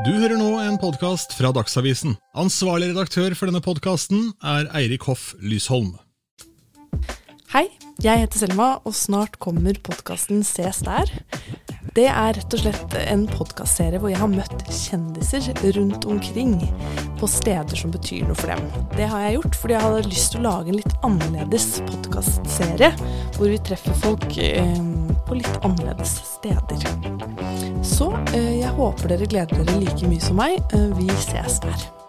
Du hører nå en podkast fra Dagsavisen. Ansvarlig redaktør for denne podkasten er Eirik Hoff Lysholm. Hei, jeg heter Selma, og snart kommer podkasten Ses der. Det er rett og slett en podkastserie hvor jeg har møtt kjendiser rundt omkring på steder som betyr noe for dem. Det har jeg gjort fordi jeg hadde lyst til å lage en litt annerledes podkastserie, hvor vi treffer folk eh, på litt annerledes steder. Eh, jeg håper dere gleder dere like mye som meg. Eh, vi ses der.